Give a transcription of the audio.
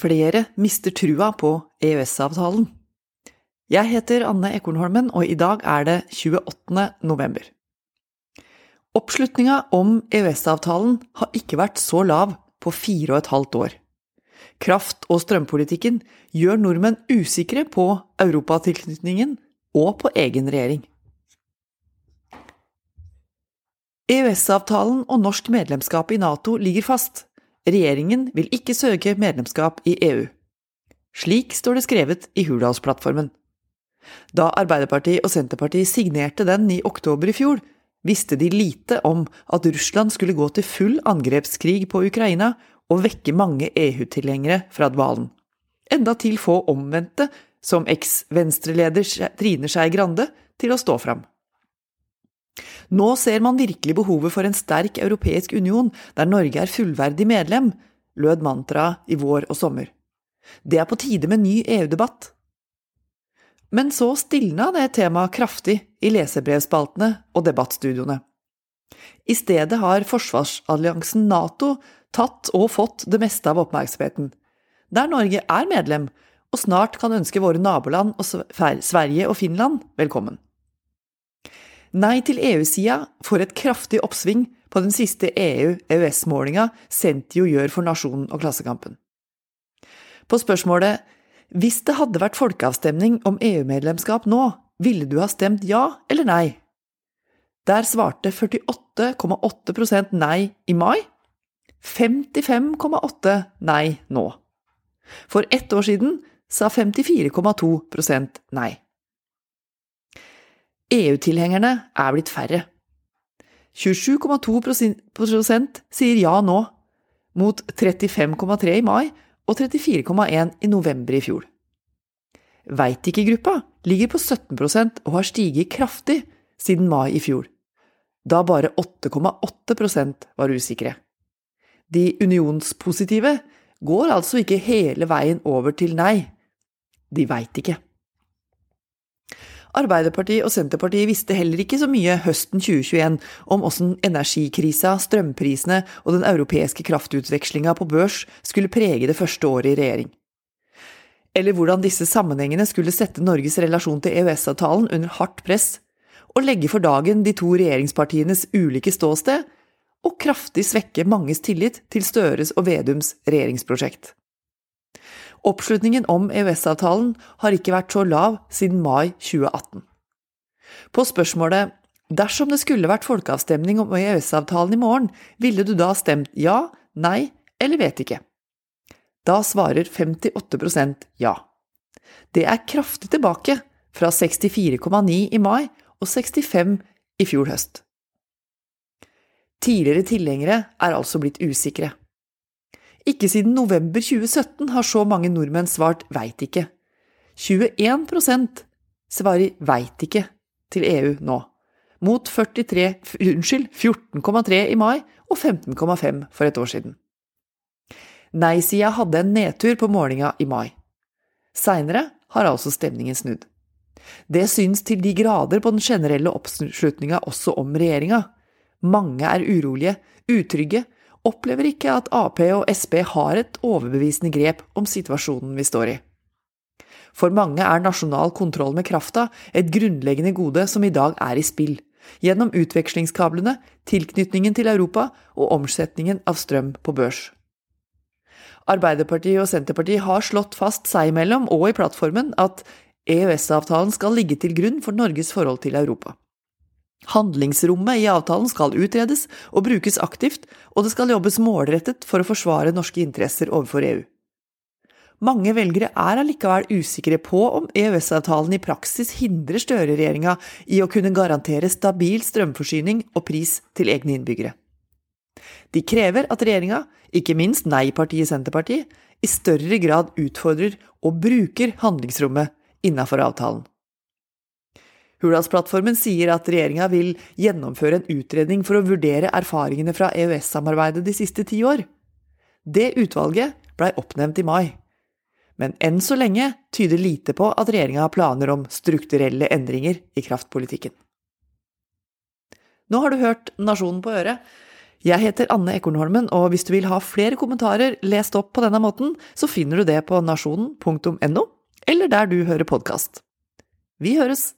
flere mister trua på EØS-avtalen. Jeg heter Anne Ekornholmen, og i dag er det 28. november. Oppslutninga om EØS-avtalen har ikke vært så lav på fire og et halvt år. Kraft- og strømpolitikken gjør nordmenn usikre på europatilknytningen og på egen regjering. EØS-avtalen og norsk medlemskap i Nato ligger fast. Regjeringen vil ikke søke medlemskap i EU. Slik står det skrevet i Hurdalsplattformen. Da Arbeiderpartiet og Senterpartiet signerte den i oktober i fjor, visste de lite om at Russland skulle gå til full angrepskrig på Ukraina og vekke mange EU-tilhengere fra dvalen. Enda til få omvendte, som eks-venstreleder Trine Skei Grande, til å stå fram. Nå ser man virkelig behovet for en sterk europeisk union, der Norge er fullverdig medlem, lød mantraet i vår og sommer. Det er på tide med ny EU-debatt. Men så stilna det temaet kraftig i lesebrevspaltene og debattstudioene. I stedet har forsvarsalliansen Nato tatt og fått det meste av oppmerksomheten, der Norge er medlem og snart kan ønske våre naboland og Sverige og Finland velkommen. Nei til EU-sida får et kraftig oppsving på den siste EU-EØS-målinga Sentio gjør for Nasjonen og Klassekampen. På spørsmålet hvis det hadde vært folkeavstemning om EU-medlemskap nå, ville du ha stemt ja eller nei? Der svarte 48,8% nei i mai, 55,8 nei nå. For ett år siden sa 54,2% nei. EU-tilhengerne er blitt færre. 27,2% sier ja nå, mot 35,3 i mai og 34,1 i november i fjor. Veit ikke-gruppa ligger på 17% og har stiget kraftig siden mai i fjor, da bare 8,8% var usikre. De unionspositive går altså ikke hele veien over til nei. De veit ikke. Arbeiderpartiet og Senterpartiet visste heller ikke så mye høsten 2021 om åssen energikrisa, strømprisene og den europeiske kraftutvekslinga på børs skulle prege det første året i regjering. Eller hvordan disse sammenhengene skulle sette Norges relasjon til EØS-avtalen under hardt press, og legge for dagen de to regjeringspartienes ulike ståsted, og kraftig svekke manges tillit til Støres og Vedums regjeringsprosjekt. Oppslutningen om EØS-avtalen har ikke vært så lav siden mai 2018. På spørsmålet dersom det skulle vært folkeavstemning om EØS-avtalen i morgen, ville du da stemt ja, nei eller vet ikke? Da svarer 58% ja. Det er kraftig tilbake fra 64,9 i mai og 65 i fjor høst. Tidligere tilhengere er altså blitt usikre. Ikke siden november 2017 har så mange nordmenn svart veit ikke. 21% svarer veit ikke til EU nå, mot 43, unnskyld, 14,3 i mai og 15,5 for et år siden. Nei-sida hadde en nedtur på målinga i mai. Seinere har altså stemningen snudd. Det syns til de grader på den generelle oppslutninga også om regjeringa. Mange er urolige, utrygge opplever ikke at Ap og Sp har et overbevisende grep om situasjonen vi står i. For mange er nasjonal kontroll med krafta et grunnleggende gode som i dag er i spill, gjennom utvekslingskablene, tilknytningen til Europa og omsetningen av strøm på børs. Arbeiderpartiet og Senterpartiet har slått fast seg imellom og i plattformen at EØS-avtalen skal ligge til grunn for Norges forhold til Europa. Handlingsrommet i avtalen skal utredes og brukes aktivt, og det skal jobbes målrettet for å forsvare norske interesser overfor EU. Mange velgere er allikevel usikre på om EØS-avtalen i praksis hindrer Støre-regjeringa i å kunne garantere stabil strømforsyning og pris til egne innbyggere. De krever at regjeringa, ikke minst nei-partiet Senterpartiet, i større grad utfordrer og bruker handlingsrommet innafor avtalen. Hurdalsplattformen sier at regjeringa vil gjennomføre en utredning for å vurdere erfaringene fra EØS-samarbeidet de siste ti år. Det utvalget blei oppnevnt i mai. Men enn så lenge tyder lite på at regjeringa har planer om strukturelle endringer i kraftpolitikken. Nå har du hørt Nasjonen på øret. Jeg heter Anne Ekornholmen, og hvis du vil ha flere kommentarer lest opp på denne måten, så finner du det på nasjonen.no, eller der du hører podkast. Vi høres!